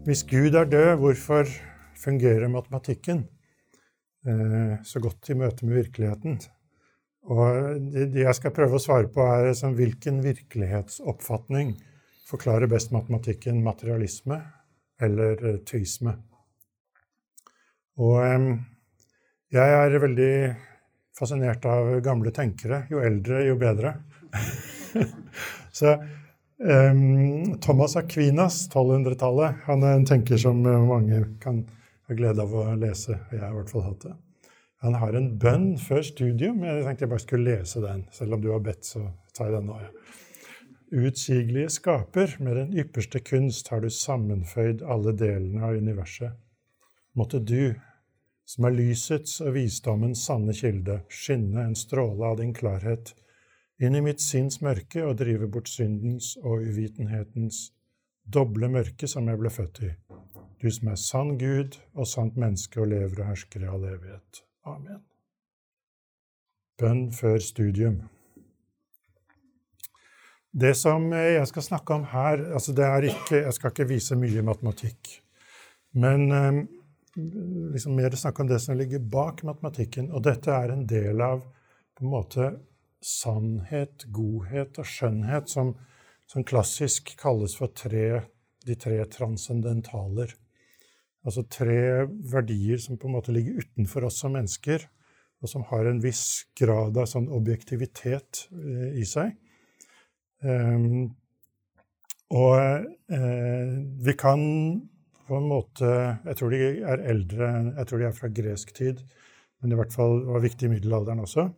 Hvis Gud er død, hvorfor fungerer matematikken eh, så godt i møte med virkeligheten? Og det jeg skal prøve å svare på, er liksom, hvilken virkelighetsoppfatning forklarer best matematikken materialisme eller eh, teisme? Og jeg er veldig fascinert av gamle tenkere. Jo eldre, jo bedre. så Thomas Aquinas, 1200-tallet, han er en tenker som mange kan ha glede av å lese. og Jeg har i hvert fall hatt det. Han har en bønn før studium. Jeg tenkte jeg bare skulle lese den. Selv om du har bedt, så tar jeg den nå. Utsigelige skaper, med den ypperste kunst har du sammenføyd alle delene av universet. Måtte du, som er lysets og visdommens sanne kilde, skinne en stråle av din klarhet inn i mitt sinns mørke og drive bort syndens og uvitenhetens doble mørke som jeg ble født i. Du som er sann Gud og sant menneske og lever og hersker i all evighet. Amen. Bønn før studium. Det som jeg skal snakke om her altså det er ikke, Jeg skal ikke vise mye matematikk. Men eh, liksom mer snakke om det som ligger bak matematikken. Og dette er en del av på en måte sannhet, godhet og skjønnhet, som, som klassisk kalles for tre, de tre transcendentaler. Altså tre verdier som på en måte ligger utenfor oss som mennesker, og som har en viss grad av sånn objektivitet eh, i seg. Um, og eh, vi kan på en måte Jeg tror de er eldre, jeg tror de er fra gresk tid, men i hvert fall var viktig i middelalderen også.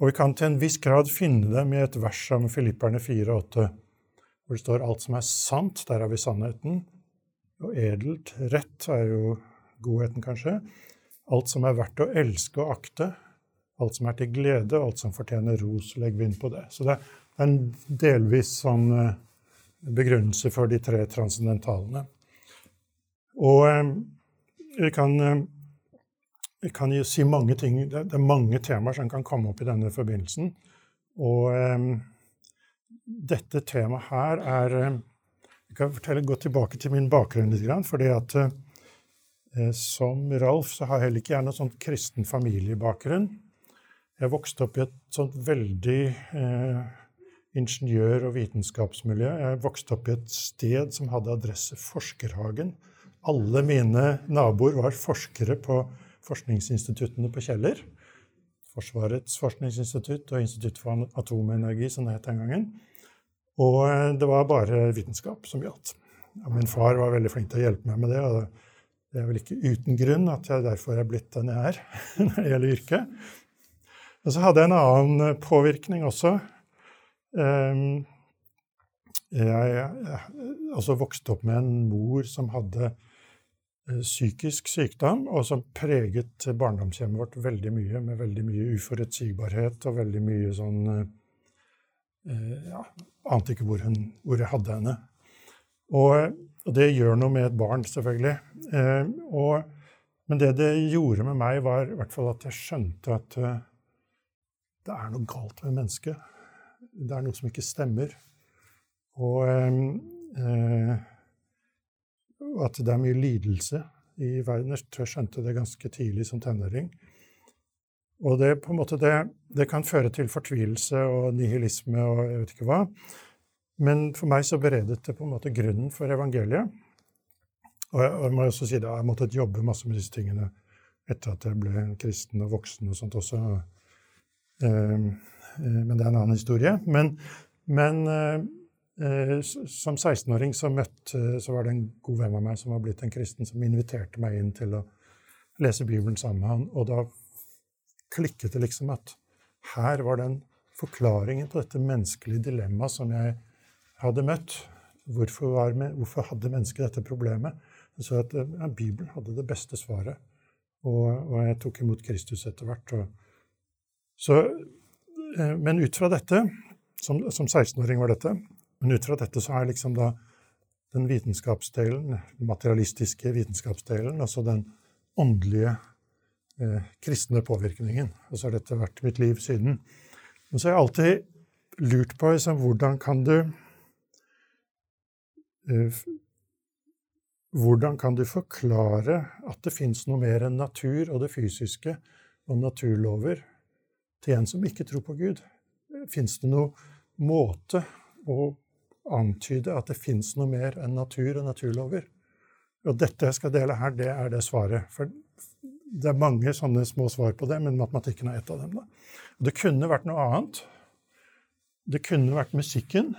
Og vi kan til en viss grad finne dem i et vers som Filipperne 4,8, hvor det står alt som er sant, der har vi sannheten. Og edelt, rett, er jo godheten, kanskje. Alt som er verdt å elske og akte. Alt som er til glede, alt som fortjener ros, legg vind på det. Så det er en delvis sånn eh, begrunnelse for de tre transcendentalene. Og eh, vi kan eh, vi kan jo si mange ting. Det, er mange temaer som kan komme opp i denne forbindelsen. Og um, dette temaet her er um, Jeg kan fortelle, gå tilbake til min bakgrunn litt. fordi at uh, som Ralf så har heller ikke jeg noen sånn kristen familiebakgrunn. Jeg vokste opp i et sånt veldig uh, ingeniør- og vitenskapsmiljø. Jeg vokste opp i et sted som hadde adresse Forskerhagen. Alle mine naboer var forskere på forskningsinstituttene på Kjeller. Forsvarets forskningsinstitutt og Institutt for atomenergi, som det het den gangen. Og eh, det var bare vitenskap som gjaldt. Ja, min far var veldig flink til å hjelpe meg med det, og det er vel ikke uten grunn at jeg derfor er blitt den jeg er når det gjelder yrket. Og så hadde jeg en annen påvirkning også. Jeg, jeg, jeg også vokste opp med en mor som hadde psykisk sykdom, og som preget barndomshjemmet vårt veldig mye, med veldig mye uforutsigbarhet og veldig mye sånn eh, eh, ja, Ante ikke hvor, hun, hvor, jeg hadde henne. Og, og, det gjør noe med et barn, selvfølgelig. Eh, og, men det det gjorde med meg, var i hvert fall at jeg skjønte at uh, det er noe galt med mennesket. Det er noe som ikke stemmer. Og eh, og at det er mye lidelse i verden. Jeg skjønte det ganske tidlig som tenåring. Og det, på en måte, det, det, kan føre til fortvilelse og nihilisme og jeg vet ikke hva. Men for meg så beredet det på en måte grunnen for evangeliet. Og jeg, og jeg må også si det, jeg måtte jobbe masse med disse tingene etter at jeg ble kristen og voksen og sånt også. Eh, eh, men det er en annen historie. Men, men eh, som 16-åring så, så var det en god venn av meg som var blitt en kristen, som inviterte meg inn til å lese Bibelen sammen med han. Og da klikket det liksom at her var den forklaringen på dette menneskelige dilemmaet som jeg hadde møtt. Hvorfor, var, hvorfor hadde mennesket dette problemet? Så at ja, Bibelen hadde det beste svaret. Og, og, jeg tok imot Kristus etter hvert. Så, eh, men ut fra dette, som, som 16-åring var dette, men ut fra dette så er liksom da den vitenskapsdelen, den materialistiske vitenskapsdelen, altså den åndelige eh, kristne påvirkningen. Og så har dette vært mitt liv siden. Men så har jeg alltid lurt på liksom, hvordan kan du eh, Hvordan kan du forklare at det fins noe mer enn natur og det fysiske og naturlover til en som ikke tror på Gud? Fins det noen måte å antyde at det fins noe mer enn natur og naturlover? Og dette jeg skal dele her, det er det svaret. For det er mange sånne små svar på det, men matematikken er ett av dem. Da. Det kunne vært noe annet. Det kunne vært musikken.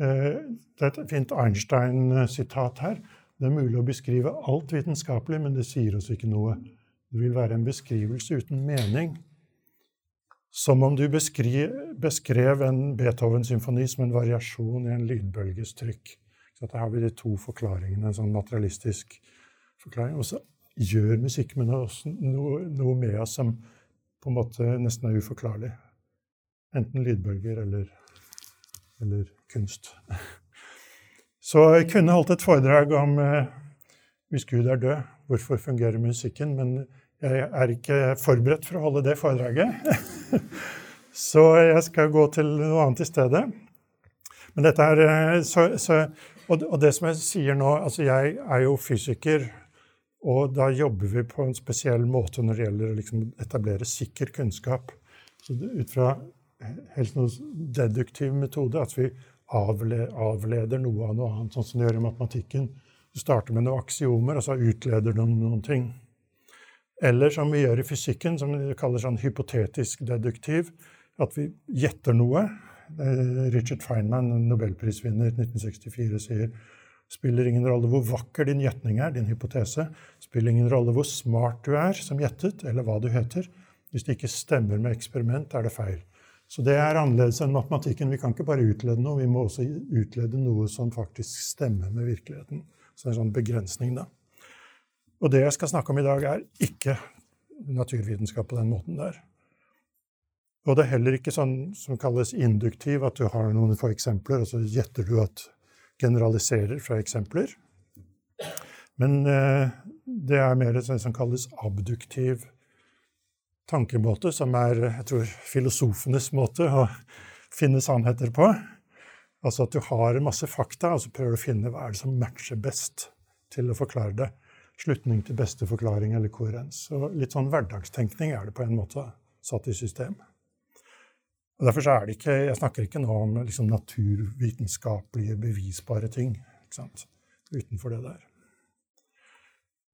Eh, det er et fint Einstein-sitat her. Det er mulig å beskrive alt vitenskapelig, men det sier oss ikke noe. Det vil være en beskrivelse uten mening. Som om du beskrev en Beethoven-symfoni som en variasjon i en lydbølges trykk. Så her har vi de to forklaringene, en sånn materialistisk forklaring. Og så gjør musikk med noe, noe, noe, med oss som på en måte nesten er uforklarlig. Enten lydbølger eller, eller kunst. Så jeg kunne holdt et foredrag om eh, hvis Gud er død, hvorfor fungerer musikken? Men jeg er ikke forberedt for å holde det foredraget. så jeg skal gå til noe annet i stedet. Men dette er, eh, så, så og, det som jeg sier nå altså Jeg er jo fysiker, og da jobber vi på en spesiell måte når det gjelder å liksom etablere sikker kunnskap. Så ut fra helt noen deduktiv metode, at vi avleder noe av noe annet, sånn som de gjør i matematikken. Du starter med noen aksiomer, og så utleder noen, noen ting. Eller som vi gjør i fysikken, som vi kaller sånn hypotetisk deduktiv, at vi gjetter noe. Eh, Richard Feynman, nobelprisvinner 1964, sier spiller ingen rolle hvor vakker din gjetning er, din hypotese. Spiller ingen rolle hvor smart du er som gjettet, eller hva du heter. Hvis det ikke stemmer med eksperiment, er det feil. Så det er annerledes enn matematikken. Vi kan ikke bare utlede noe, vi må også utlede noe som faktisk stemmer med virkeligheten. Så det er en sånn begrensning, da. Og det jeg skal snakke om i dag, er ikke naturvitenskap på den måten der. Og det er heller ikke sånn som kalles induktiv, at du har noen få eksempler, og så gjetter du at generaliserer fra eksempler. Men eh, det er mer det som kalles abduktiv tankemåte, som er jeg tror, filosofenes måte å finne sannheter på. Altså at du har masse fakta, og så prøver du å finne hva er det som matcher best til å forklare det. Slutning til beste forklaring eller koherens. Så litt sånn hverdagstenkning er det på en måte satt i system. Og Derfor er det ikke, Jeg snakker ikke nå om liksom, naturvitenskapelige, bevisbare ting. Utenfor det der.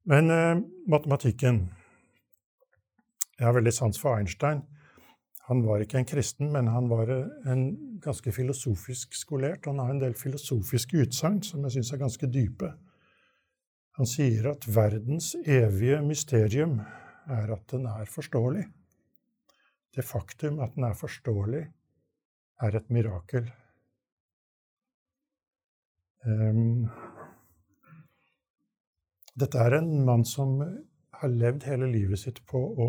Men eh, matematikken Jeg har veldig sans for Einstein. Han var ikke en kristen, men han var en ganske filosofisk skolert. Han har en del filosofiske utsagn som jeg syns er ganske dype. Han sier at verdens evige mysterium er at den er forståelig. Det faktum at den er forståelig, er et mirakel. Um, dette er en mann som har levd hele livet sitt på å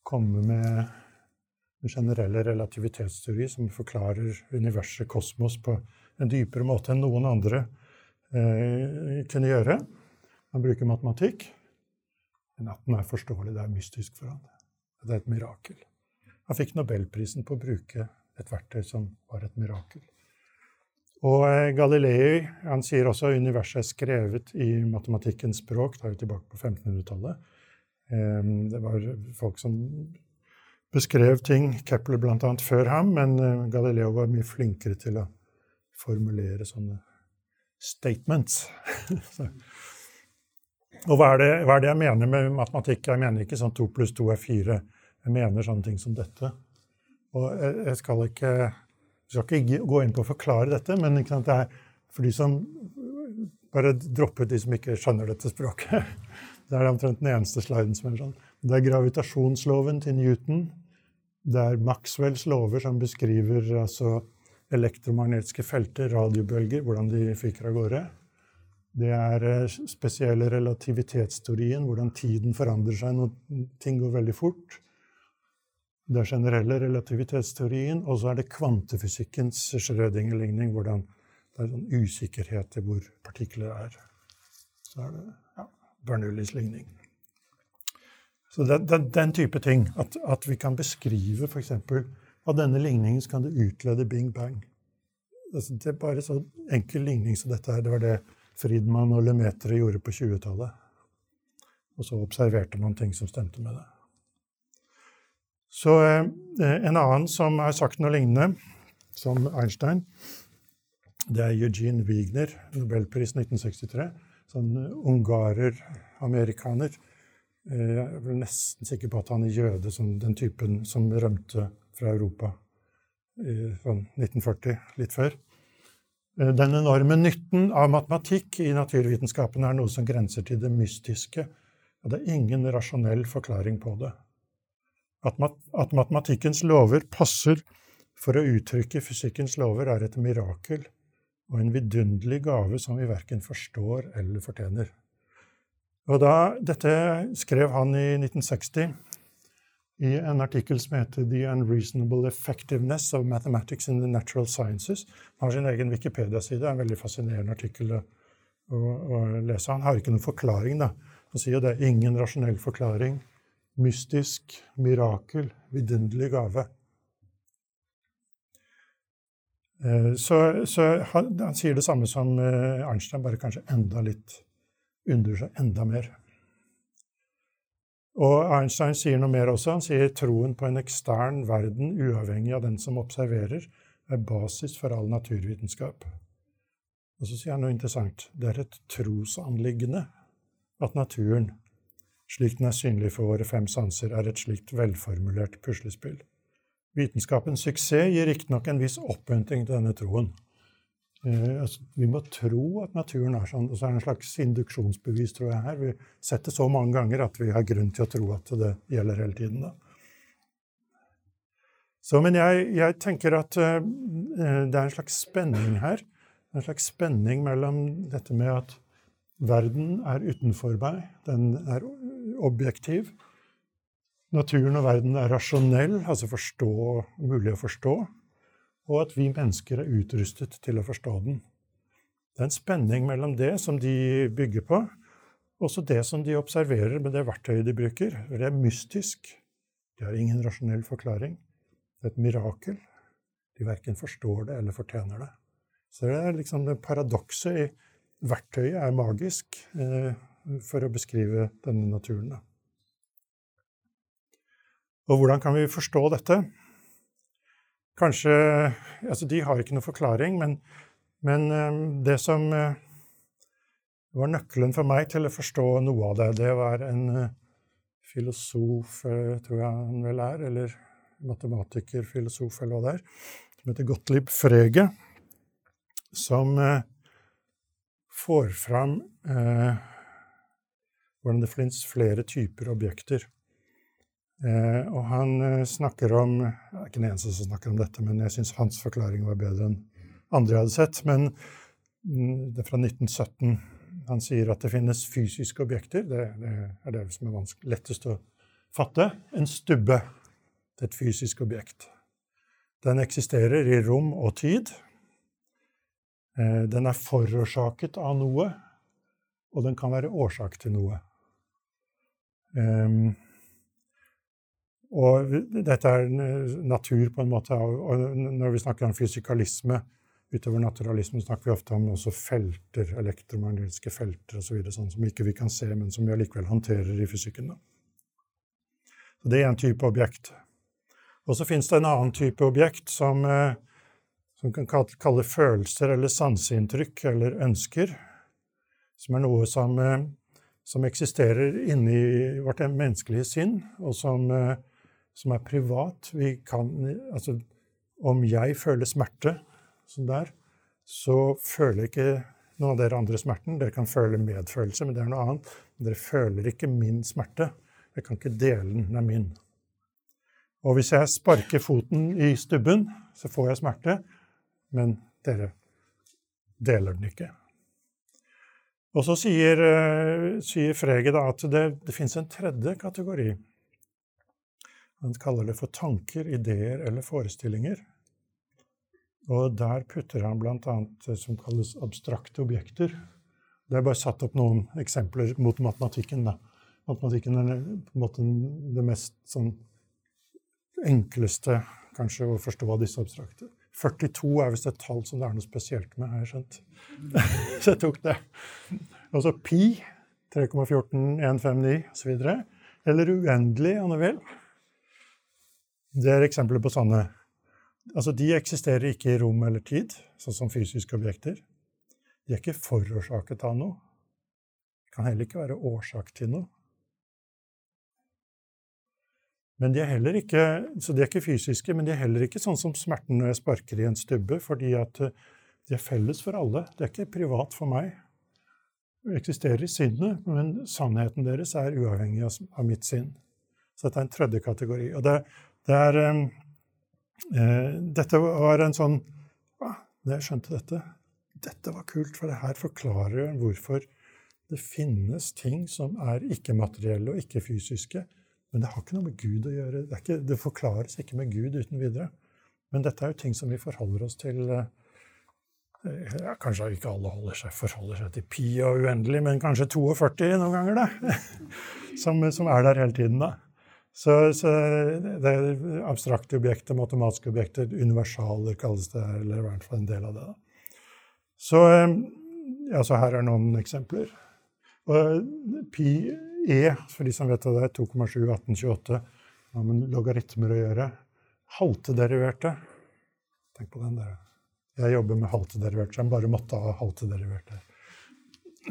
komme med en generelle relativitetsteori som forklarer universet, kosmos, på en dypere måte enn noen andre eh, kunne gjøre. Han bruker matematikk. Men at den er forståelig, det er mystisk for ham. Det er et mirakel. Han fikk nobelprisen på å bruke et verktøy som var et mirakel. Og eh, Galilei han sier også at universet er skrevet i matematikkens språk. Da er vi tilbake på 1500-tallet. Det var folk som beskrev ting, Kepler bl.a. før ham, men eh, Galileo var mye flinkere til å formulere sånne statements. og hva er, det, hva er, det, jeg mener med matematikk? Jeg mener ikke sånn to pluss to er fire. Jeg mener sånne ting som dette. Og jeg skal ikke Jeg skal ikke gå inn på å forklare dette, men det er for de som Bare dropp ut de som ikke skjønner dette språket. Det er omtrent den eneste sliden som er sånn. Det er gravitasjonsloven til Newton. Det er Maxwells lover som beskriver altså, elektromagnetiske felter, radiobølger, hvordan de fyker av gårde. Det er eh, spesielle relativitetsteorien, hvordan tiden forandrer seg når ting går veldig fort. Det er generelle relativitetsteorien, og så er det kvantefysikkens Schrødinger-ligning, hvordan det er sånn usikkerhet til hvor partikler er. Så er det ja, Bernoullis ligning. Så det, det, den type ting. At, at vi kan beskrive f.eks. av denne ligningen så kan det utlede bing bang. Altså, det er bare så enkel ligning som dette her. Det var det Friedmann og Lemaitre gjorde på 20-tallet. Og så observerte man ting som stemte med det. Så eh, En annen som har sagt noe lignende, som Einstein, det er Eugene Wigner, nobelpris 1963. Sånn ungarer-amerikaner. Eh, jeg er nesten sikker på at han er jøde, som den typen som rømte fra Europa i sånn 1940, litt før. Eh, den enorme nytten av matematikk i naturvitenskapen er noe som grenser til det mystiske. Og det er ingen rasjonell forklaring på det. At, mat at matematikkens lover passer for å uttrykke fysikkens lover, er et mirakel og en vidunderlig gave som vi verken forstår eller fortjener. Og da, Dette skrev han i 1960 i en artikkel som heter 'The Unreasonable Effectiveness of Mathematics in the Natural Sciences'. Han har sin egen Wikipedia-side. Det er en veldig fascinerende artikkel å, å, å, lese. Han har ikke noen forklaring. da. Han sier det er ingen rasjonell forklaring. Mystisk, mirakel, vidunderlig gave. Eh, så, så han, han, sier det samme som eh, Einstein, bare kanskje enda litt undrer seg enda mer. Og Einstein sier noe mer også. Han sier troen på en ekstern verden, uavhengig av den som observerer, er basis for all naturvitenskap. Og så sier han noe interessant. Det er et trosanliggende at naturen, slik den er synlig for våre fem sanser, er et slikt velformulert puslespill. Vitenskapens suksess gir riktignok en viss oppmuntring til denne troen. Eh, altså, vi må tro at naturen er sånn. Og så er det en slags induksjonsbevis, tror jeg, her. Vi setter så mange ganger at vi har grunn til å tro at det gjelder hele tiden. Så, men jeg, jeg tenker at uh, det er en slags spenning her. En slags spenning mellom dette med at verden er utenfor meg, den er objektiv. Naturen og verden er rasjonell, altså forstå, mulig å forstå og at vi mennesker er utrustet til å forstå den. Det er en spenning mellom det som de bygger på, og også det som de observerer med det verktøyet de bruker. Det er mystisk. De har ingen rasjonell forklaring. Det er et mirakel. De verken forstår det eller fortjener det. Så det er liksom det paradokset i verktøyet er magisk eh, for å beskrive denne naturen. Og hvordan kan vi forstå dette? Kanskje Altså, de har ikke noen forklaring, men, men eh, det som eh, var nøkkelen for meg til å forstå noe av det, det var en eh, filosof, tror jeg han vel er, eller matematiker, filosof, eller hva det er, som heter Gottlieb Frege, som får fram eh, hvordan det finnes flere typer objekter. Eh, og han eh, snakker om Jeg er ikke den eneste som snakker om dette, men jeg syns hans forklaring var bedre enn andre jeg hadde sett. Men mm, det er fra 1917. Han sier at det finnes fysiske objekter. Det, det er det som er lettest å fatte. En stubbe. Det er et fysisk objekt. Den eksisterer i rom og tid. Eh, den er forårsaket av noe, og den kan være årsak til noe. Um, og dette er natur, på en måte. Og når vi snakker om fysikalisme utover naturalisme, snakker vi ofte om også felter, elektromagnetiske felter osv., så sånn som ikke vi kan se, men som vi allikevel håndterer i fysikken. Så Det er en type objekt. Og så fins det en annen type objekt som, eh, som kan kalle følelser eller sanseinntrykk eller ønsker, som er noe som, eh, som eksisterer inni vårt menneskelige sinn, og som eh, som er privat. Vi kan, altså, om jeg føler smerte sånn der, så føler ikke noen av dere andre smerten. Dere kan føle medfølelse, men det er noe annet. Dere føler ikke min smerte. Jeg kan ikke dele den. Den er min. Og hvis jeg sparker foten i stubben, så får jeg smerte, men dere deler den ikke. Og så sier, uh, sier Frege at det, det fins en tredje kategori. Han kaller det for tanker, ideer eller forestillinger. Og der putter han bl.a. som kalles abstrakte objekter. Det er bare satt opp noen eksempler mot matematikken. da. Matematikken er på en måte det mest sånn enkleste kanskje å forstå av disse abstrakte. 42 er visst et tall som det er noe spesielt med, har jeg skjønt. Så jeg tok det. Og så pi, 3,14159 osv. Eller uendelig, om du vil. Det er eksempler på sånne Altså, de eksisterer ikke i rom eller tid, sånn som fysiske objekter. De er ikke forårsaket av noe. De kan heller ikke være årsak til noe. Men de er heller ikke, så de er ikke fysiske, men de er heller ikke sånn som smerten når jeg sparker i en stubbe, fordi at eh, de er felles for alle. Det er ikke privat for meg. De eksisterer i sinnet, men sannheten deres er uavhengig av mitt sinn. Så dette er en tredje kategori. Og det, det er eh, Eh, dette var en sånn Da jeg skjønte dette Dette var kult, for det her forklarer jo hvorfor det finnes ting som er ikke-materielle og ikke-fysiske. Men det har ikke noe med Gud å gjøre. Det, ikke, det, forklares ikke med Gud uten videre. Men dette er jo ting som vi forholder oss til eh, ja, Kanskje ikke alle seg, forholder seg til pi og uendelig, men kanskje 42 noen ganger, da. Som, som er der hele tiden, da. Så, så, det er abstrakte objekter, matematiske objekter, universaler kalles det, eller i hvert fall en del av det. Så, ja, så her er noen eksempler. Og pi e, for de som vet hva det er, 2,7 1828, har med logaritmer å gjøre. Haltederiverte. Tenk på den der. Jeg jobber med haltederiverte, så jeg bare måtte ha haltederiverte.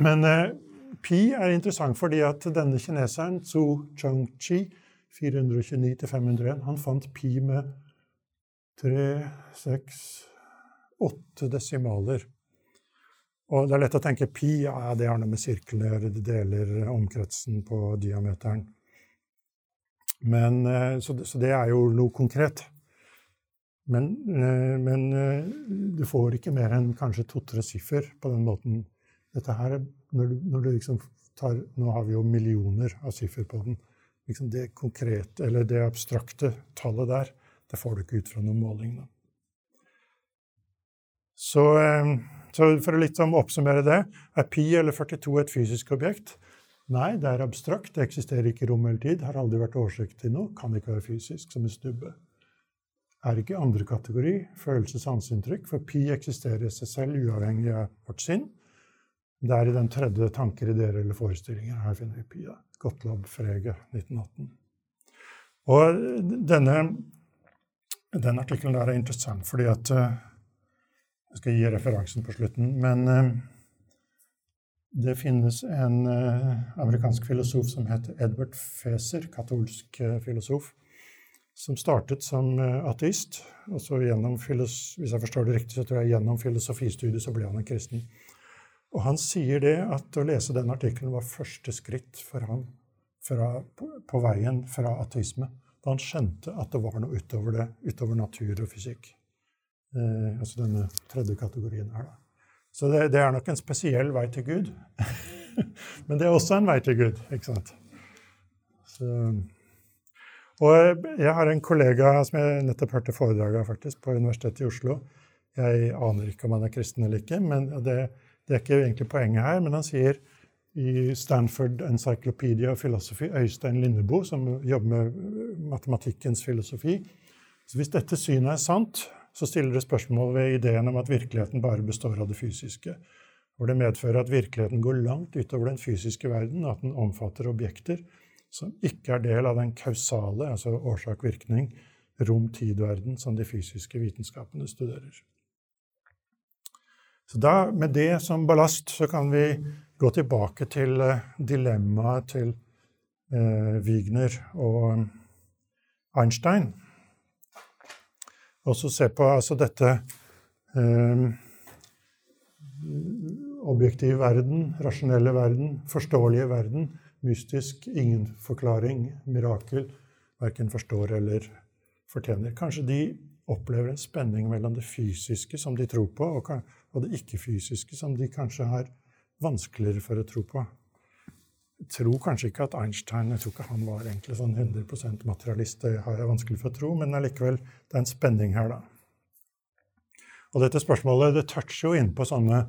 Men eh, pi er interessant fordi at denne kineseren, Zhu Chongqi, 429 til 501. Han fant pi med tre, seks, åtte desimaler. Og det er lett å tenke pi, ja, det har noe med sirkelen å gjøre, det deler omkretsen på diameteren. Men, eh, så, det, er jo noe konkret. Men, eh, men, eh, du får ikke mer enn kanskje to-tre siffer på den måten. Dette her, når du, når du liksom tar, Nå har vi jo millioner av siffer på den liksom det konkrete, eller det abstrakte tallet der, det får du ikke ut fra noen måling. Da. Så, eh, så, for å litt om oppsummere det Er pi eller 42 et fysisk objekt? Nei, det er abstrakt. Det eksisterer ikke i rom eller tid. Har aldri vært årsak til noe. Kan ikke være fysisk, som en stubbe. Er ikke andre kategori, følelses-sanseinntrykk, for pi eksisterer i seg selv uavhengig av vårt sinn. Det er i den tredje tanker, ideer eller forestillinger. Her finner vi pi. da. Gottlob Frege, 1918. Og denne, denne artikkelen der er interessant fordi at eh, Jeg skal gi referansen på slutten. Men eh, det finnes en eh, amerikansk filosof som heter Edward Feser, katolsk filosof, som startet som ateist. Og så gjennom, hvis jeg forstår det riktig, så tror jeg gjennom filosofistudiet så ble han en kristen. Og han sier det at å lese den artikkelen var første skritt for ham fra, på, veien fra ateisme. Da han skjønte at det var noe utover det, utover natur og fysikk. Eh, altså denne tredje kategorien her, da. Så det, det, er nok en spesiell vei til Gud. Men det er også en vei til Gud, ikke sant? Så, og jeg har en kollega som jeg nettopp hørte foredraget faktisk, på Universitetet i Oslo. Jeg aner ikke om han er kristen eller ikke, men det, det er ikke egentlig poenget her, men han sier i Stanford Encyclopedia of Philosophy, Øystein Lindeboe, som jobber med matematikkens filosofi Så Hvis dette synet er sant, så stiller det spørsmål ved ideen om at virkeligheten bare består av det fysiske. Hvor det medfører at virkeligheten går langt utover den fysiske verden, at den omfatter objekter som ikke er del av den kausale, altså årsak-virkning, rom-tid-verden som de fysiske vitenskapene studerer. Så da, Med det som ballast så kan vi gå tilbake til uh, dilemmaet til eh, Wigner og Einstein. også se på altså dette eh, objektive verden, rasjonelle verden, forståelige verden, mystisk, ingen forklaring, mirakel, verken forstår eller fortjener. Kanskje de opplever en spenning mellom det fysiske, som de tror på, og, og det ikke-fysiske, som de kanskje har vanskeligere for å tro på. Jeg tror kanskje ikke at Einstein jeg tror ikke han var egentlig sånn 100% materialist. Det har jeg vanskelig for å tro, men allikevel, det er en spenning her, da. Og dette spørsmålet det toucher jo inn på sånne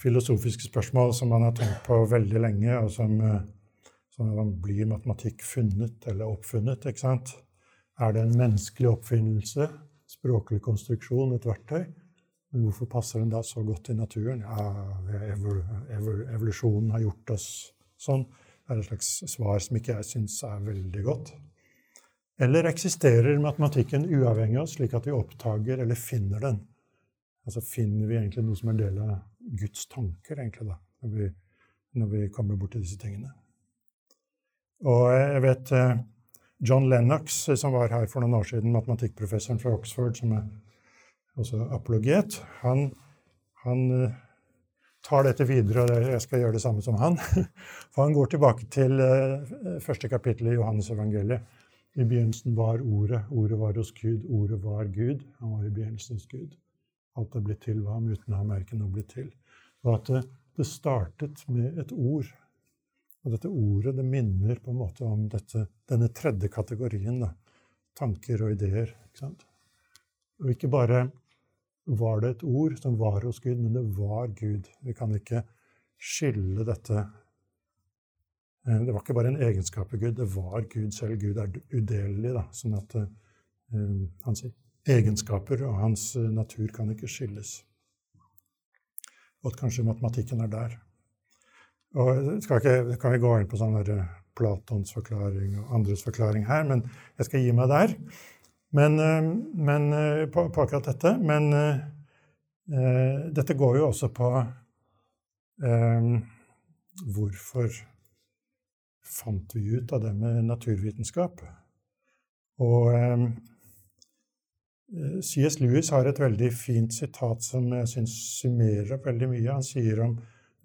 filosofiske spørsmål som man har tenkt på veldig lenge, og som, eh, som blir matematikk funnet eller oppfunnet. ikke sant? Er det en menneskelig oppfinnelse, språklig konstruksjon, et verktøy? Men hvorfor passer den da så godt i naturen? Ja, evolusjonen har gjort oss sånn. Det er et slags svar som ikke jeg syns er veldig godt. Eller eksisterer matematikken uavhengig av oss, slik at vi oppdager eller finner den? Altså finner vi egentlig noe som er en del av Guds tanker, egentlig, da, når vi, når vi kommer borti disse tingene. Og jeg vet eh, John Lennox, som var her for noen år siden, matematikkprofessoren fra Oxford, som er også apologet, han, han eh, tar dette videre, og jeg skal gjøre det samme som han. For han går tilbake til eh, første kapittel i Johannes evangeliet. I begynnelsen var Ordet. Ordet var hos Gud. Ordet var Gud. Han var i begynnelsens Gud. Alt er blitt til ved ham. Uten ham er ikke noe blitt til. Og at det, det startet med et ord. Og dette ordet det minner på en måte om dette, denne tredje kategorien. Da. Tanker og ideer. Ikke sant? Og ikke bare var det et ord som var hos Gud, men det var Gud. Vi kan ikke skille dette eh, Det var ikke bare en egenskap ved Gud, det var Gud selv. Gud er udelelig, da, sånn at um, hans egenskaper og hans natur kan ikke skilles. Og at kanskje matematikken er der. Og skal ikke, kan vi gå inn på sånn Platons forklaring og andres forklaring her, men jeg skal gi meg der. Men, eh, men eh, på, på, akkurat dette. Men eh, dette går jo også på eh, Hvorfor fant vi ut av det med naturvitenskap? Og eh, C.S. Lewis har et veldig fint sitat som jeg syns summerer opp veldig mye. Han sier om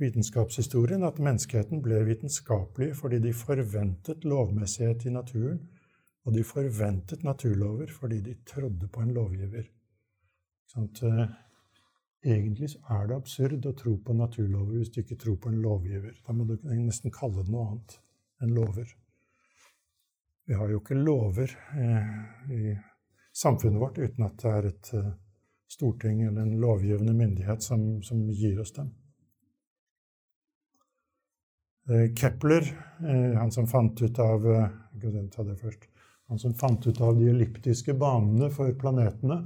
vitenskapshistorien at menneskeheten ble vitenskapelig fordi de forventet lovmessighet i naturen, og de forventet naturlover fordi de trodde på en lovgiver. Sånn, egentlig er det absurd å tro på naturlover hvis du ikke tror på en lovgiver. Da må du nesten kalle det noe annet enn lover. Vi har jo ikke lover eh, i samfunnet vårt uten at det er et eh, storting eller en lovgivende myndighet som, som gir oss dem. Eh, Kepler, eh, han som fant ut av eh, ta det først, han som fant ut av de elliptiske banene for planetene,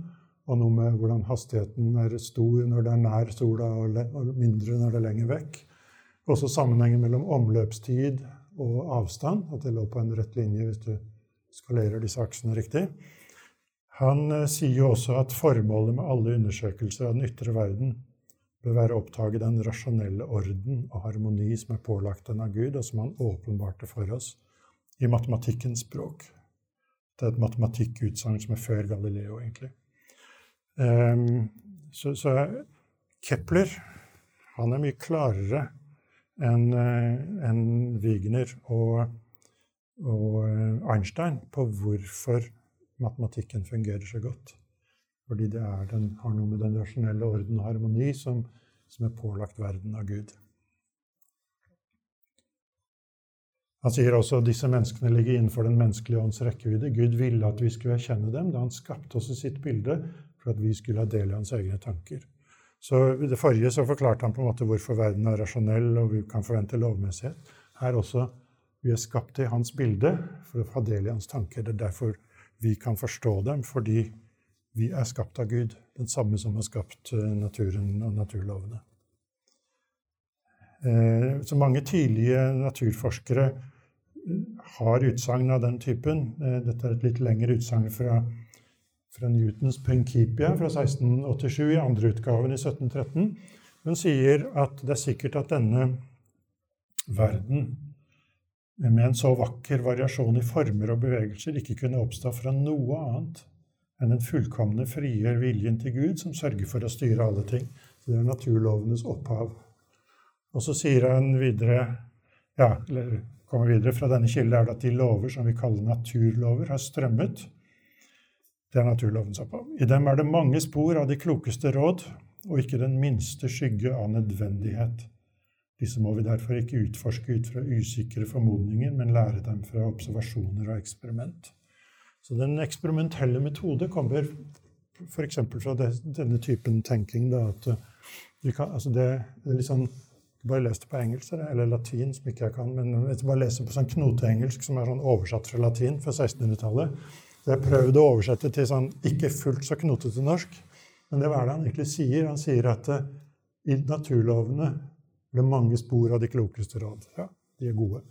og noe med hvordan hastigheten er stor når det er nær sola, og mindre når det er lenger vekk. Også sammenhengen mellom omløpstid og avstand, at det lå på en rett linje hvis du skalerer disse aksene riktig. Han sier jo også at formålet med alle undersøkelser av den ytre verden bør være å oppdage den rasjonelle orden og harmoni som er pålagt den av Gud, og som han åpenbarte for oss i matematikkens språk. Det er et matematikkutsagn som er før Galileo, egentlig. Um, så, så, Kepler han er mye klarere enn uh, en Wigner og, og uh, Einstein på hvorfor matematikken fungerer så godt. Fordi det den, har noe med den rasjonelle orden og harmoni som, som er pålagt verden av Gud. Han sier også at disse menneskene ligger innenfor den menneskelige ånds rekkevidde. Gud ville at vi skulle erkjenne dem da han skapte oss i sitt bilde, for at vi skulle ha del i hans egne tanker. Så I det forrige så forklarte han på en måte hvorfor verden er rasjonell, og vi kan forvente lovmessighet. Her også vi er skapt i hans bilde for å ha del i hans tanker. Det er derfor vi kan forstå dem, fordi vi er skapt av Gud, den samme som har skapt eh, naturen og naturlovene. Eh, så mange tidlige naturforskere eh, har utsagn av den typen. Dette er et litt lengre utsagn fra, fra, Newtons Principia fra 1687, i andre utgaven i 1713. Hun sier at det er sikkert at denne verden med en så vakker variasjon i former og bevegelser ikke kunne oppstå fra noe annet enn den fullkomne, frie viljen til Gud som sørger for å styre alle ting. Det er naturlovenes opphav. Og så sier han videre ja, eller kommer videre fra denne kilden er det at de lover som vi kaller naturlover, har strømmet. Det er naturloven sa på. I dem er det mange spor av de klokeste råd, og ikke den minste skygge av nødvendighet. Disse må vi derfor ikke utforske ut fra usikre formodninger, men lære dem fra observasjoner og eksperiment. Så den eksperimentelle metode kommer f.eks. fra det, denne typen tenking. Da, at kan, altså det, det, er litt sånn bare les det på engelsk, eller latin, som ikke jeg kan. Men jeg bare leser på sånn knoteengelsk som er sånn oversatt fra latin fra 1600-tallet. Så jeg prøvde å oversette til sånn ikke fullt så knotete norsk. Men det er det han egentlig sier. Han sier at uh, i naturlovene ble mange spor av de klokeste råd. Ja, de er gode.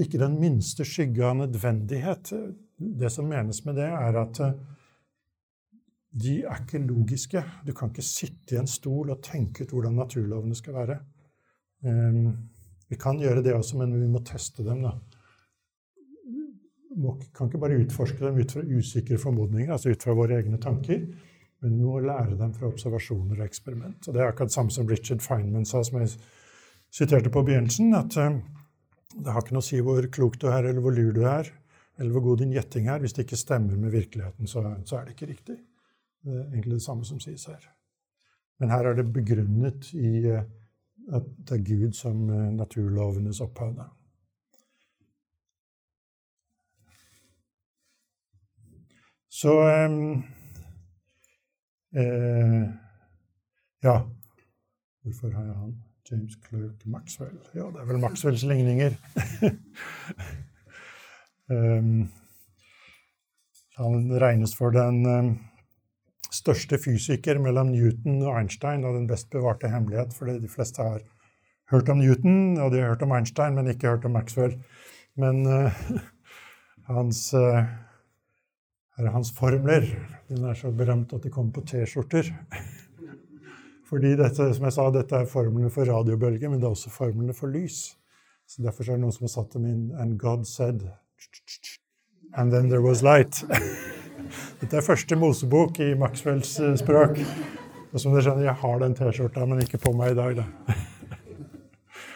Ikke den minste skygge av nødvendighet. Det som menes med det, er at uh, de er ikke logiske. Du kan ikke sitte i en stol og tenke ut hvordan naturlovene skal være. Ehm, vi kan gjøre det også, men vi må teste dem. da. Vi kan ikke bare utforske dem ut fra usikre formodninger, altså ut fra våre egne tanker, men vi må lære dem fra observasjoner og eksperiment. Og Det er akkurat samme som Richard Feynman sa, som jeg siterte på begynnelsen, at uh, det har ikke noe å si hvor klok du er, eller hvor lur du er, eller hvor god din gjetting er. Hvis det ikke stemmer med virkeligheten, så, så er det ikke riktig. Det er egentlig det samme som sies her. Men her er det begrunnet i uh, at det er Gud som eh, naturlovenes opphav. Så um, eh, Ja, hvorfor har jeg han? James Clerk Maxwell. Ja, det er vel Maxwells ligninger. um, han regnes for den um, største fysiker mellom Newton og Einstein og den best bevarte hemmelighet, fordi de fleste har hørt om Newton, og de har hørt om Einstein, men ikke hørt om Maxwell. Men uh, hans, uh, er hans formler. Den er så berømt at de kommer på T-skjorter. Fordi dette, som jeg sa, dette er formlene for radiobølger, men det er også formlene for lys. Så Derfor er det noen som har satt dem inn And God said And then there was light. Dette er første Mosebok i Maxwells eh, språk. Og som dere skjønner, jeg har den T-skjorta, men ikke på meg i dag, da.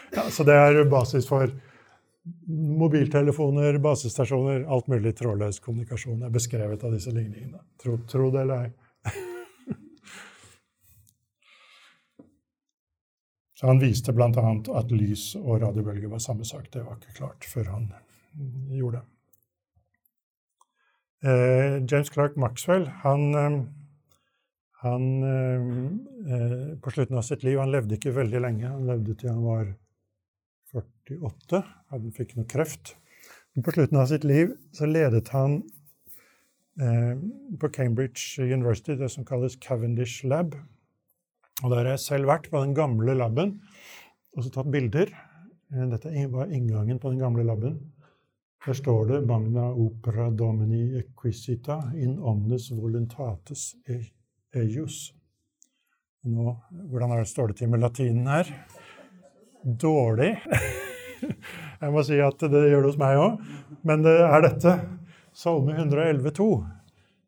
Ja, så det er basis for mobiltelefoner, basestasjoner, alt mulig trådløs kommunikasjon er beskrevet av disse ligningene. Tro, tro det eller ei. Så han viste bl.a. at lys og radiobølger var samme sak. Det var ikke klart før han gjorde det. Eh, James Clark Maxwell han, eh, han eh, På slutten av sitt liv Han levde ikke veldig lenge. Han levde til han var 48. Han fikk noe kreft. Men på slutten av sitt liv så ledet han på Cambridge University det som kalles Cavendish Lab. Og Der har jeg selv vært, på den gamle laben, og så tatt bilder. Dette var inngangen på den gamle laben. Her står det 'Magna opera domini equisita in omnes voluntates e-, eius'. Nå, hvordan det, står det til med latinen her? Dårlig. Jeg må si at det gjør det hos meg òg. Men det er dette. Salme 111, 111,2.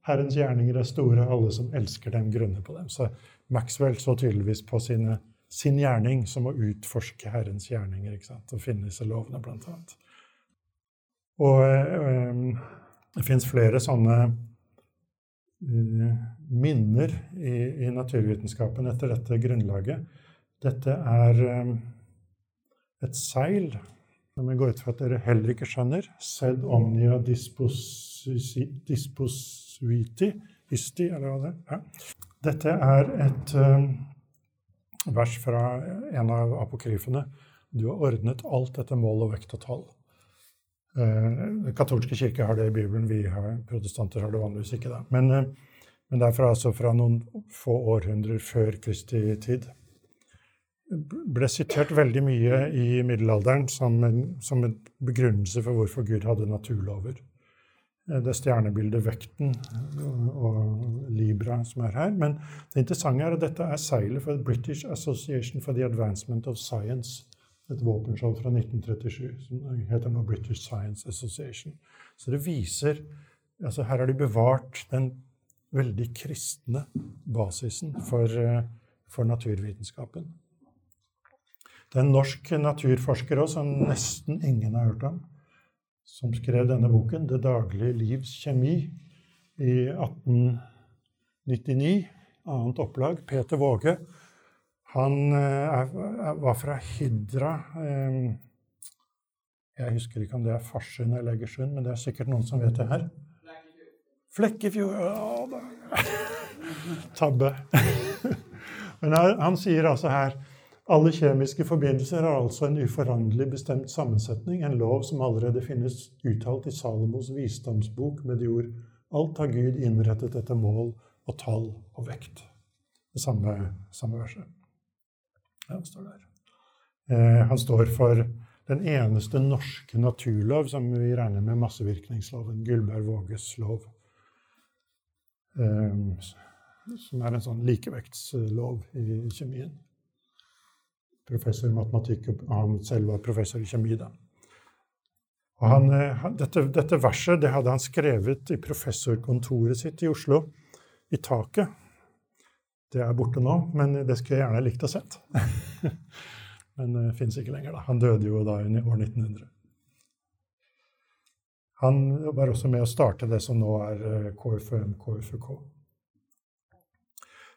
Herrens gjerninger er store, alle som elsker dem, grunner på dem. Så Maxwell så tydeligvis på sine, sin gjerning som å utforske Herrens gjerninger ikke sant? og finne disse lovene, blant annet. Og um, det fins flere sånne uh, minner i, i, naturvitenskapen etter dette grunnlaget. Dette er um, et seil som jeg går ut fra at dere heller ikke skjønner. Sed omnia disposviti Hysti, eller hva det er. Dette er et vers fra en av apokryfene. Du har ordnet alt etter mål og vekt og tall. Den eh, katolske kirke har det i Bibelen, vi har, protestanter har det vanligvis ikke. Da. Men, eh, men det er altså fra noen få århundrer før Kristi tid. Ble sitert veldig mye i middelalderen som en, som en begrunnelse for hvorfor Gud hadde naturlover. Det det stjernebildet Vekten og Libra som er her. Men det interessante er at dette er seilet for British Association for the Advancement of Science et våpenskjold fra 1937 som heter nå British Science Association. Så det viser altså Her har de bevart den veldig kristne basisen for, eh, for naturvitenskapen. Det er en norsk naturforsker også, som nesten ingen har hørt om, som skrev denne boken, 'Det daglige livs kjemi', i 1899. Annet opplag. Peter Våge. Han er, var fra Hidra. Jeg husker ikke om det er Farsund eller Egersund, men det er sikkert noen som vet det her. Flekkefjord ja, Tabbe. Men han sier altså her alle kjemiske forbindelser har altså en uforanderlig bestemt sammensetning, en lov som allerede finnes uttalt i Salomos visdomsbok med de ord Alt har Gud innrettet etter mål og tall og vekt. Det samme, samme verset. Han står der. Eh, han står for den eneste norske naturlov som vi regner med massevirkningsloven, Gullberg Våges lov. Um, som er en sånn likevektslov i kjemien. Professor i matematikk, og han selv var professor i kjemi. da. Han, eh, dette, dette, verset det hadde han skrevet i professorkontoret sitt i Oslo, i taket. Det er borte nå, men det skulle jeg gjerne likt å sett. men det uh, fins ikke lenger. da. Han døde jo da i år 1900. Han var også med å starte det som nå er uh, KFUM, KFUK.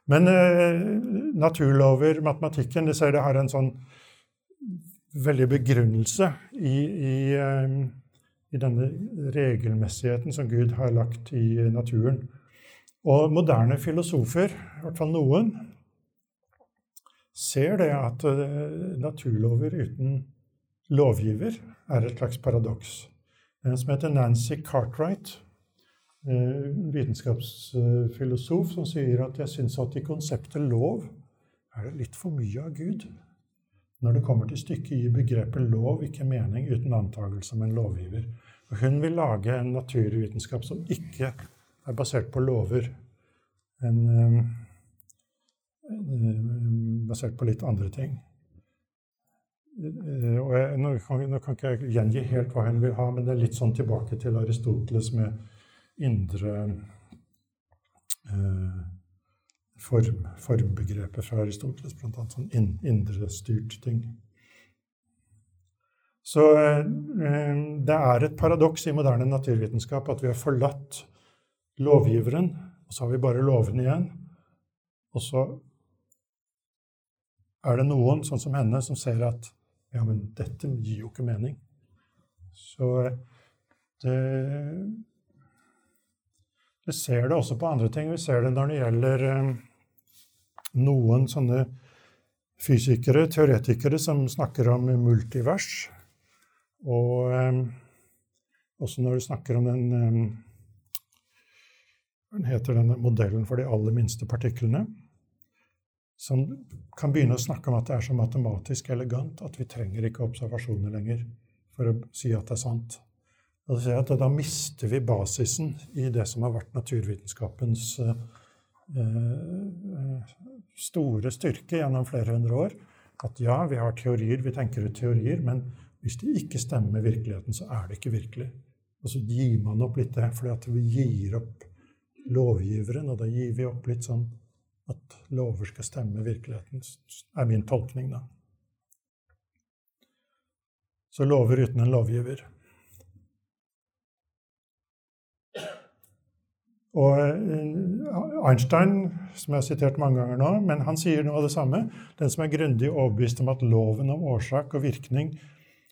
Men eh, naturlover, matematikken, det det har en sånn veldig begrunnelse i, i, eh, i, denne regelmessigheten som Gud har lagt i naturen. Og moderne filosofer, i hvert fall noen, ser det at uh, naturlover uten lovgiver er et slags paradoks. En som heter Nancy Cartwright, uh, vitenskapsfilosof, som sier at jeg syns at i konseptet lov er det litt for mye av Gud. Når det kommer til stykket, gir begrepet lov ikke mening uten antakelse om en lovgiver. Hun vil lage en naturvitenskap som ikke er basert på lover, men um, basert på litt andre ting. Og jeg, nå, kan, nå, kan, ikke jeg gjengi helt hva hun vil ha, men det er litt sånn tilbake til Aristoteles med indre eh, form, formbegrepet fra Aristoteles, bl.a. sånn in, indrestyrt ting. Så eh, det er et paradoks i moderne naturvitenskap at vi har forlatt lovgiveren, og så har vi bare lovene igjen. Og så er det noen, sånn som henne, som ser at ja, men dette gir jo ikke mening. Så eh, det Vi ser det også på andre ting. Vi ser det når det gjelder eh, noen sånne fysikere, teoretikere, som snakker om multivers. Og eh, også når du snakker om den Den heter denne modellen for de aller minste partiklene. Som kan begynne å snakke om at det er så matematisk elegant at vi trenger ikke observasjoner lenger for å si at det er sant. Da, da mister vi basisen i det som har vært naturvitenskapens eh, Eh, store styrke gjennom flere hundre år. At ja, vi har teorier, vi tenker ut teorier, men hvis de ikke stemmer med virkeligheten, så er det ikke virkelig. Og så gir man opp litt det, fordi at vi gir opp lovgiveren, og da gir vi opp litt sånn at lover skal stemme virkeligheten, er min tolkning, da. Så lover uten en lovgiver. Og eh, Einstein, som jeg har sitert mange ganger nå, men han sier noe av det samme. Den som er grundig overbevist om at loven om årsak og virkning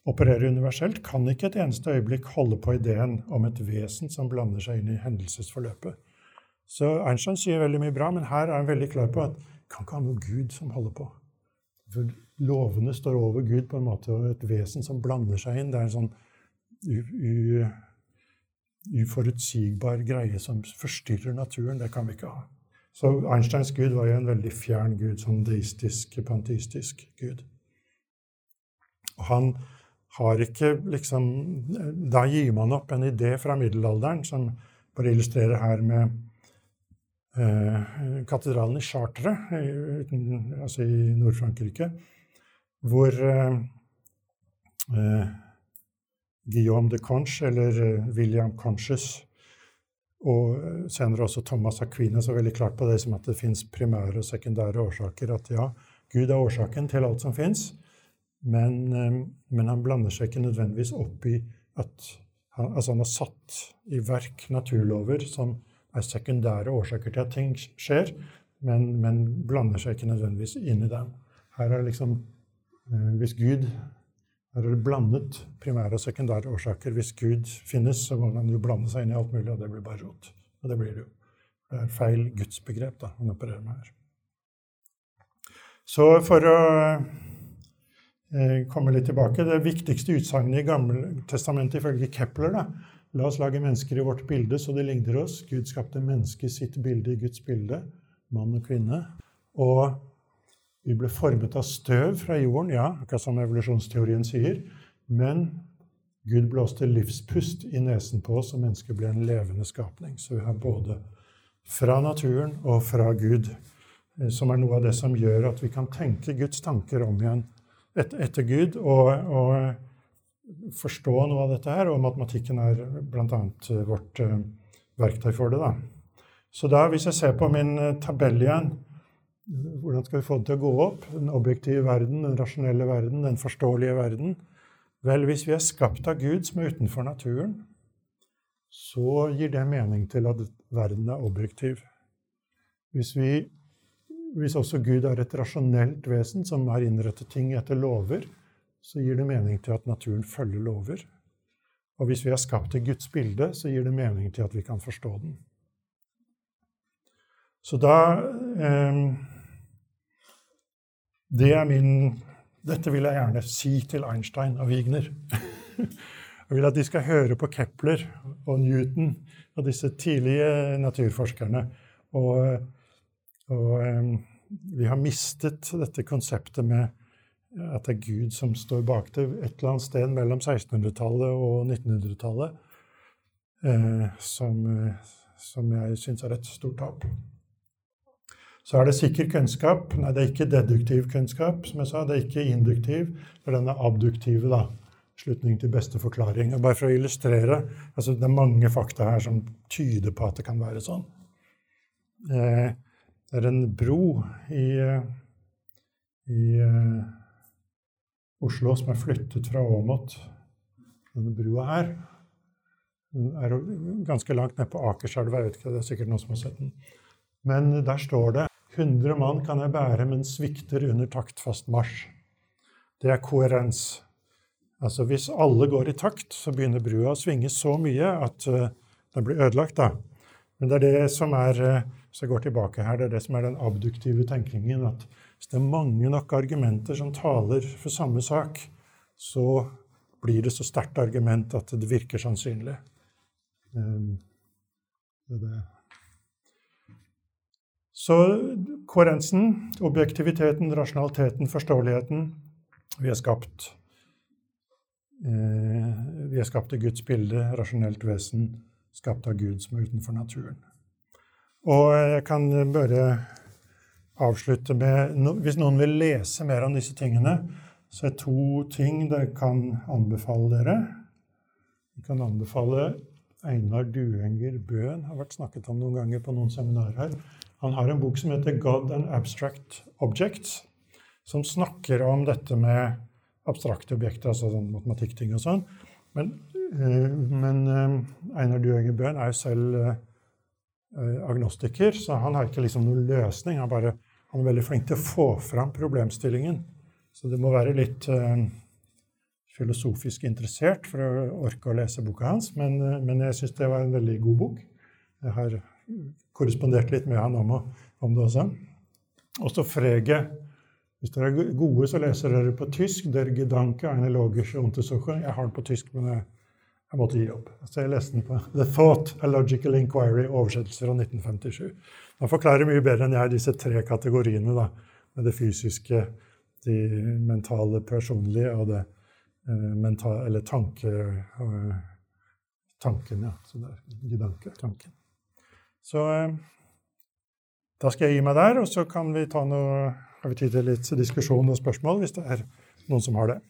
opererer universelt, kan ikke et eneste øyeblikk holde på ideen om et vesen som blander seg inn i hendelsesforløpet. Så Einstein sier veldig mye bra, men her er han veldig klar på at det kan ikke ha noe Gud som holder på. For lovene står over Gud på en måte, og et vesen som blander seg inn. Det er en sånn uforutsigbar greie som forstyrrer naturen. Det kan vi ikke ha. Så Einsteins gud var jo en veldig fjern gud, sånn deistisk, panteistisk gud. Og han har ikke liksom Da gir man opp en idé fra middelalderen, som bare illustrerer her med katedralen i Chartres, altså i Nord-Frankrike, hvor eh, eh Guillaume de Conche, eller eh, William Conches, og senere også Thomas Aquinas er veldig klart på det som at det fins primære og sekundære årsaker. At ja, Gud er årsaken til alt som fins, men, eh, men, han blander seg ikke nødvendigvis opp i at han, altså han har satt i verk naturlover som er sekundære årsaker til at ting skjer, men, men blander seg ikke nødvendigvis inn i dem. Her er det liksom eh, Hvis Gud her er det blandet primære og sekundære årsaker. Hvis Gud finnes, så må han jo blande seg inn i alt mulig, og det blir bare rot. Og det blir det jo. Det er feil gudsbegrep da, han opererer med her. Så for å eh, komme litt tilbake Det viktigste utsagnet i Gammeltestamentet ifølge Kepler da, La oss lage mennesker i vårt bilde så de ligner oss. Gud skapte mennesket i sitt bilde i Guds bilde, mann og kvinne. Og vi ble formet av støv fra jorden, ja, akkurat som evolusjonsteorien sier. Men Gud blåste livspust i nesen på oss, og mennesket ble en levende skapning. Så vi har både fra naturen og fra Gud, eh, som er noe av det som gjør at vi kan tenke Guds tanker om igjen et, etter Gud, og, og, forstå noe av dette her. Og matematikken er bl.a. vårt uh, verktøy for det. da. Så da, hvis jeg ser på min uh, tabell igjen hvordan skal vi få det til å gå opp? Den objektive verden, den rasjonelle verden, den forståelige verden. Vel, hvis vi er skapt av Gud som er utenfor naturen, så gir det mening til at verden er objektiv. Hvis, vi, hvis også Gud er et rasjonelt vesen som har innrettet ting etter lover, så gir det mening til at naturen følger lover. Og hvis vi er skapt i Guds bilde, så gir det mening til at vi kan forstå den. Så da eh, det er min Dette vil jeg gjerne si til Einstein og Wigner. Jeg vil at de skal høre på Kepler og Newton og disse tidlige naturforskerne. Og, og um, vi har mistet dette konseptet med at det er Gud som står bak det et eller annet sted mellom 1600-tallet og 1900-tallet, eh, som, eh, som jeg syns er et stort tap. Så er det sikker kunnskap. Nei, det er ikke deduktiv kunnskap, som jeg sa. Det er ikke induktiv. Det er denne abduktive, da. Slutning til beste forklaring. Og bare for å illustrere altså Det er mange fakta her som tyder på at det kan være sånn. Eh, det er en bro i, i uh, Oslo som er flyttet fra Åmot. Denne brua her den er ganske langt nede på Akerselva. Jeg vet ikke, det er sikkert noen som har sett den. Men der står det 100 mann kan jeg bære, men svikter under taktfast marsj. Det er koherens. Altså Hvis alle går i takt, så begynner brua å svinge så mye at uh, den blir ødelagt. da. Men det er det som er uh, hvis jeg går tilbake her, det er det som er den abduktive tenkningen. At hvis det er mange nok argumenter som taler for samme sak, så blir det så sterkt argument at det virker sannsynlig. Det. Så koherensen, objektiviteten, rasjonaliteten, forståeligheten Vi er skapt eh, Vi er skapt i Guds bilde, rasjonelt vesen, skapt av Gud som er utenfor naturen. Og jeg kan bare avslutte med Hvis noen vil lese mer om disse tingene, så er to ting dere kan anbefale dere. Jeg kan anbefale Einar Duenger Bøen, har vært snakket om noen ganger på noen seminarer her. Han har en bok som heter 'God and Abstract Objects', som snakker om dette med abstrakte objekter, altså sånn matematikkting og sånn. Men, uh, men uh, Einar Duenger Bøhn er jo selv uh, agnostiker, så han har ikke liksom noen løsning. Han, bare, han, er veldig flink til å få fram problemstillingen. Så det må være litt filosofisk interessert for å orke å lese boka hans. Men, men jeg syns det var en veldig god bok. Jeg har korrespondert litt med han om, om det også. Også Frege. Hvis dere er gode, så leser dere på tysk. Der Gedanke eine logische Untersuchung. Jeg har den på tysk, men jeg, jeg måtte gi opp. Så jeg leste den på The Thought, A Logical Inquiry, oversettelse fra 1957. Den forklarer mye bedre enn jeg disse tre kategoriene. da, med Det fysiske, de mentale, personlige og det eh, mentale, eller tanke, eh, tanken. ja, så det er Gedanke, tanken. Så eh, da skal jeg gi meg der, og så kan vi ta noe, har vi tid til litt diskusjon og spørsmål hvis det er noen som har det.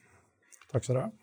Takk skal dere ha.